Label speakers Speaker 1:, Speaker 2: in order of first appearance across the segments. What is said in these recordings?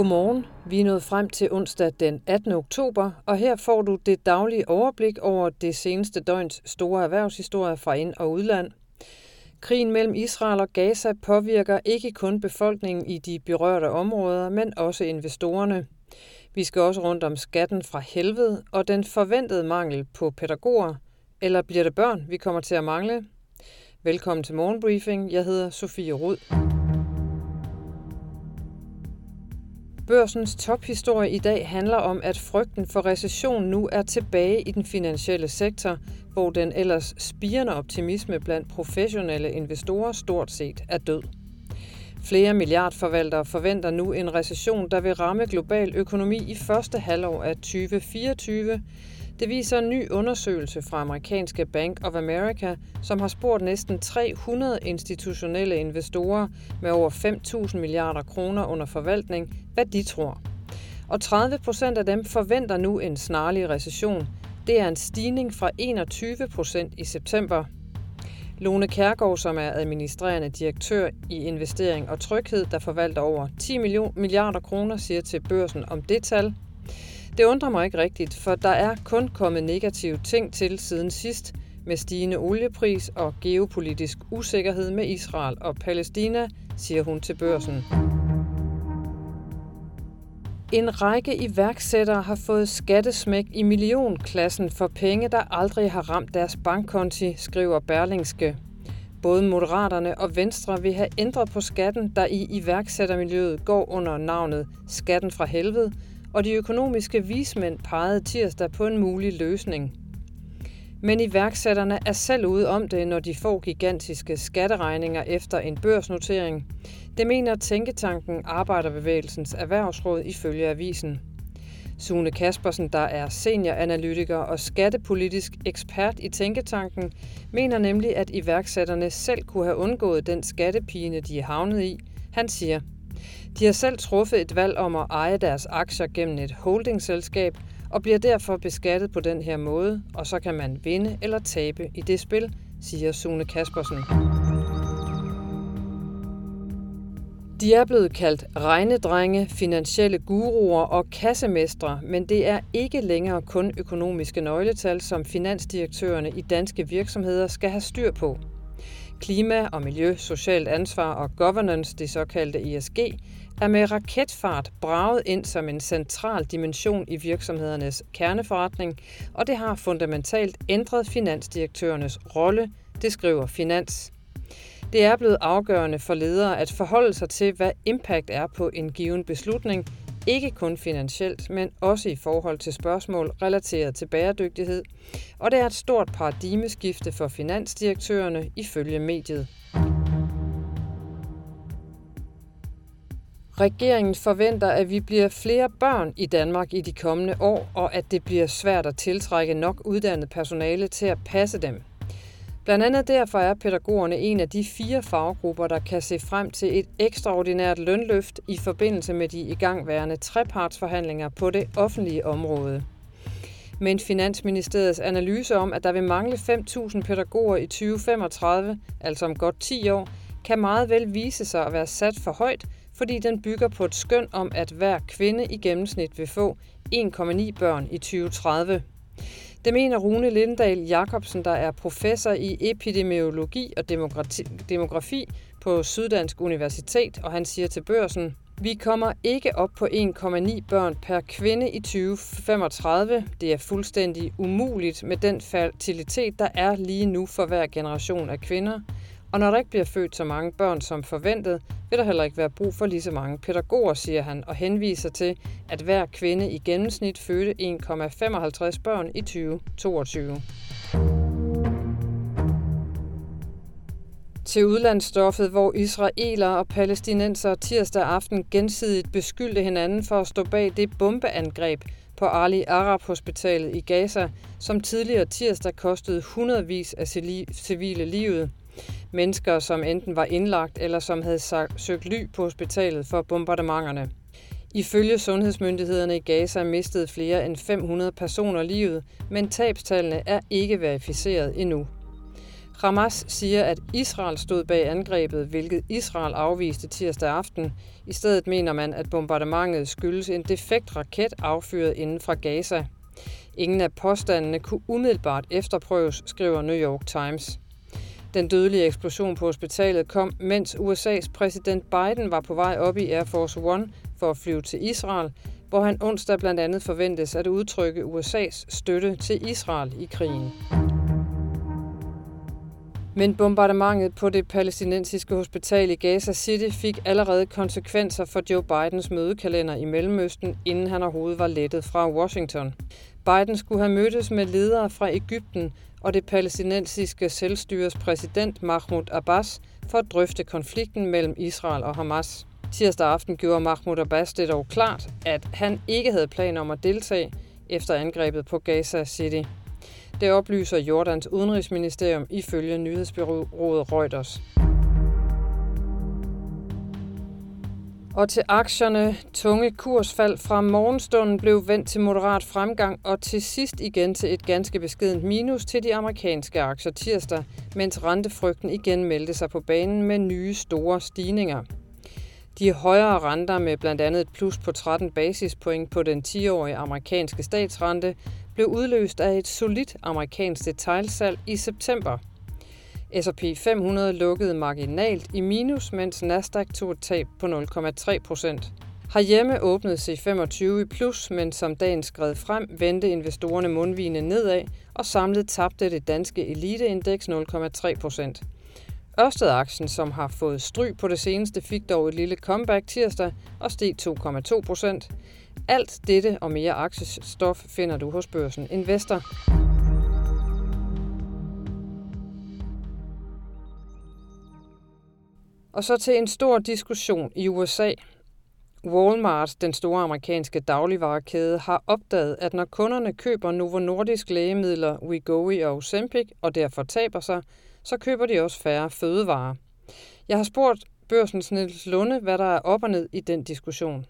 Speaker 1: Godmorgen. Vi er nået frem til onsdag den 18. oktober, og her får du det daglige overblik over det seneste døgns store erhvervshistorie fra ind- og udland. Krigen mellem Israel og Gaza påvirker ikke kun befolkningen i de berørte områder, men også investorerne. Vi skal også rundt om skatten fra helvede og den forventede mangel på pædagoger. Eller bliver det børn, vi kommer til at mangle? Velkommen til Morgenbriefing. Jeg hedder Sofie Rud. Børsens tophistorie i dag handler om, at frygten for recession nu er tilbage i den finansielle sektor, hvor den ellers spirende optimisme blandt professionelle investorer stort set er død. Flere milliardforvaltere forventer nu en recession, der vil ramme global økonomi i første halvår af 2024, det viser en ny undersøgelse fra amerikanske Bank of America, som har spurgt næsten 300 institutionelle investorer med over 5.000 milliarder kroner under forvaltning, hvad de tror. Og 30 procent af dem forventer nu en snarlig recession. Det er en stigning fra 21 procent i september. Lone Kærgaard, som er administrerende direktør i Investering og Tryghed, der forvalter over 10 milliarder kroner, siger til børsen om det tal. Det undrer mig ikke rigtigt, for der er kun kommet negative ting til siden sidst, med stigende oliepris og geopolitisk usikkerhed med Israel og Palæstina, siger hun til børsen. En række iværksættere har fået skattesmæk i millionklassen for penge, der aldrig har ramt deres bankkonti, skriver Berlingske. Både Moderaterne og Venstre vil have ændret på skatten, der i iværksættermiljøet går under navnet Skatten fra helvede, og de økonomiske vismænd pegede tirsdag på en mulig løsning. Men iværksætterne er selv ude om det, når de får gigantiske skatteregninger efter en børsnotering. Det mener Tænketanken Arbejderbevægelsens Erhvervsråd ifølge avisen. Sune Kaspersen, der er senioranalytiker og skattepolitisk ekspert i Tænketanken, mener nemlig, at iværksætterne selv kunne have undgået den skattepine, de er havnet i. Han siger, de har selv truffet et valg om at eje deres aktier gennem et holdingselskab og bliver derfor beskattet på den her måde, og så kan man vinde eller tabe i det spil, siger Sune Kaspersen. De er blevet kaldt regnedrenge, finansielle guruer og kassemestre, men det er ikke længere kun økonomiske nøgletal, som finansdirektørerne i danske virksomheder skal have styr på. Klima og miljø, socialt ansvar og governance, det såkaldte ESG, er med raketfart braget ind som en central dimension i virksomhedernes kerneforretning, og det har fundamentalt ændret finansdirektørernes rolle, det skriver Finans. Det er blevet afgørende for ledere at forholde sig til, hvad impact er på en given beslutning, ikke kun finansielt, men også i forhold til spørgsmål relateret til bæredygtighed, og det er et stort paradigmeskifte for finansdirektørerne ifølge mediet. Regeringen forventer, at vi bliver flere børn i Danmark i de kommende år, og at det bliver svært at tiltrække nok uddannet personale til at passe dem. Blandt andet derfor er pædagogerne en af de fire faggrupper, der kan se frem til et ekstraordinært lønløft i forbindelse med de igangværende trepartsforhandlinger på det offentlige område. Men Finansministeriets analyse om, at der vil mangle 5.000 pædagoger i 2035, altså om godt 10 år, kan meget vel vise sig at være sat for højt, fordi den bygger på et skøn om, at hver kvinde i gennemsnit vil få 1,9 børn i 2030. Det mener Rune Lindahl Jacobsen, der er professor i epidemiologi og demografi på Syddansk Universitet, og han siger til børsen, vi kommer ikke op på 1,9 børn per kvinde i 2035. Det er fuldstændig umuligt med den fertilitet, der er lige nu for hver generation af kvinder. Og når der ikke bliver født så mange børn som forventet, vil der heller ikke være brug for lige så mange pædagoger, siger han, og henviser til, at hver kvinde i gennemsnit fødte 1,55 børn i 2022. Til udlandsstoffet, hvor israeler og palæstinenser tirsdag aften gensidigt beskyldte hinanden for at stå bag det bombeangreb på Ali Arab Hospitalet i Gaza, som tidligere tirsdag kostede hundredvis af civile livet. Mennesker, som enten var indlagt eller som havde søgt ly på hospitalet for bombardementerne. Ifølge sundhedsmyndighederne i Gaza mistede flere end 500 personer livet, men tabstallene er ikke verificeret endnu. Hamas siger, at Israel stod bag angrebet, hvilket Israel afviste tirsdag aften. I stedet mener man, at bombardementet skyldes en defekt raket affyret inden fra Gaza. Ingen af påstandene kunne umiddelbart efterprøves, skriver New York Times. Den dødelige eksplosion på hospitalet kom, mens USA's præsident Biden var på vej op i Air Force One for at flyve til Israel, hvor han onsdag blandt andet forventes at udtrykke USA's støtte til Israel i krigen. Men bombardementet på det palæstinensiske hospital i Gaza City fik allerede konsekvenser for Joe Bidens mødekalender i Mellemøsten, inden han overhovedet var lettet fra Washington. Biden skulle have mødtes med ledere fra Ægypten og det palæstinensiske selvstyres præsident Mahmoud Abbas for at drøfte konflikten mellem Israel og Hamas. Tirsdag aften gjorde Mahmoud Abbas det dog klart, at han ikke havde planer om at deltage efter angrebet på Gaza City. Det oplyser Jordans udenrigsministerium ifølge nyhedsbyrået Reuters. Og til aktierne, tunge kursfald fra morgenstunden blev vendt til moderat fremgang og til sidst igen til et ganske beskedent minus til de amerikanske aktier tirsdag, mens rentefrygten igen meldte sig på banen med nye store stigninger. De højere renter med blandt andet et plus på 13 basispoint på den 10-årige amerikanske statsrente blev udløst af et solidt amerikansk detailsalg i september. S&P 500 lukkede marginalt i minus, mens Nasdaq tog et tab på 0,3 procent. Herhjemme åbnede C25 i plus, men som dagen skred frem, vendte investorerne mundvigende nedad, og samlet tabte det danske eliteindeks 0,3 procent. Ørsted-aktien, som har fået stry på det seneste, fik dog et lille comeback tirsdag og steg 2,2 procent. Alt dette og mere aktiestof finder du hos Børsen Investor. Og så til en stor diskussion i USA. Walmart, den store amerikanske dagligvarekæde, har opdaget, at når kunderne køber Novo Nordisk lægemidler Wegovy og Ozempic og derfor taber sig, så køber de også færre fødevarer. Jeg har spurgt børsens Niels Lunde, hvad der er op og ned i den diskussion.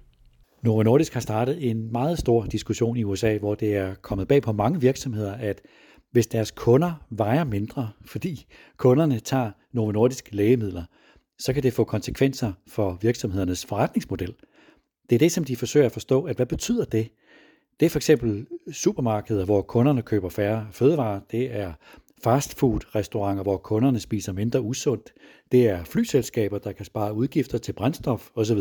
Speaker 2: Novo Nordisk har startet en meget stor diskussion i USA, hvor det er kommet bag på mange virksomheder, at hvis deres kunder vejer mindre, fordi kunderne tager Novo Nordisk lægemidler, så kan det få konsekvenser for virksomhedernes forretningsmodel. Det er det, som de forsøger at forstå, at hvad betyder det? Det er for eksempel supermarkeder, hvor kunderne køber færre fødevarer. Det er fastfood-restauranter, hvor kunderne spiser mindre usundt. Det er flyselskaber, der kan spare udgifter til brændstof osv.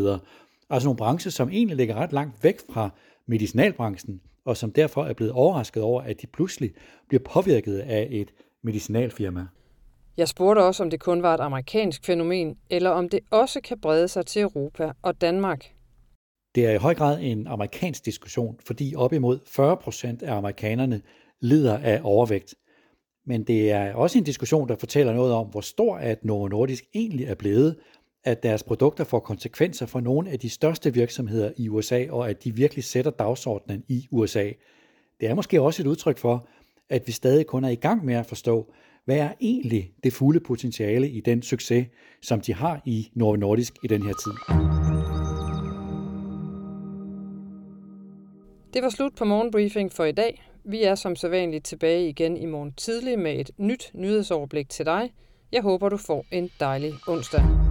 Speaker 2: Altså nogle brancher, som egentlig ligger ret langt væk fra medicinalbranchen, og som derfor er blevet overrasket over, at de pludselig bliver påvirket af et medicinalfirma.
Speaker 1: Jeg spurgte også, om det kun var et amerikansk fænomen, eller om det også kan brede sig til Europa og Danmark.
Speaker 2: Det er i høj grad en amerikansk diskussion, fordi op imod 40 procent af amerikanerne lider af overvægt. Men det er også en diskussion, der fortæller noget om, hvor stor at Novo Nordisk egentlig er blevet, at deres produkter får konsekvenser for nogle af de største virksomheder i USA, og at de virkelig sætter dagsordenen i USA. Det er måske også et udtryk for, at vi stadig kun er i gang med at forstå, hvad er egentlig det fulde potentiale i den succes, som de har i Novo Nordisk i den her tid.
Speaker 1: Det var slut på morgenbriefing for i dag. Vi er som sædvanligt tilbage igen i morgen tidlig med et nyt nyhedsoverblik til dig. Jeg håber, du får en dejlig onsdag.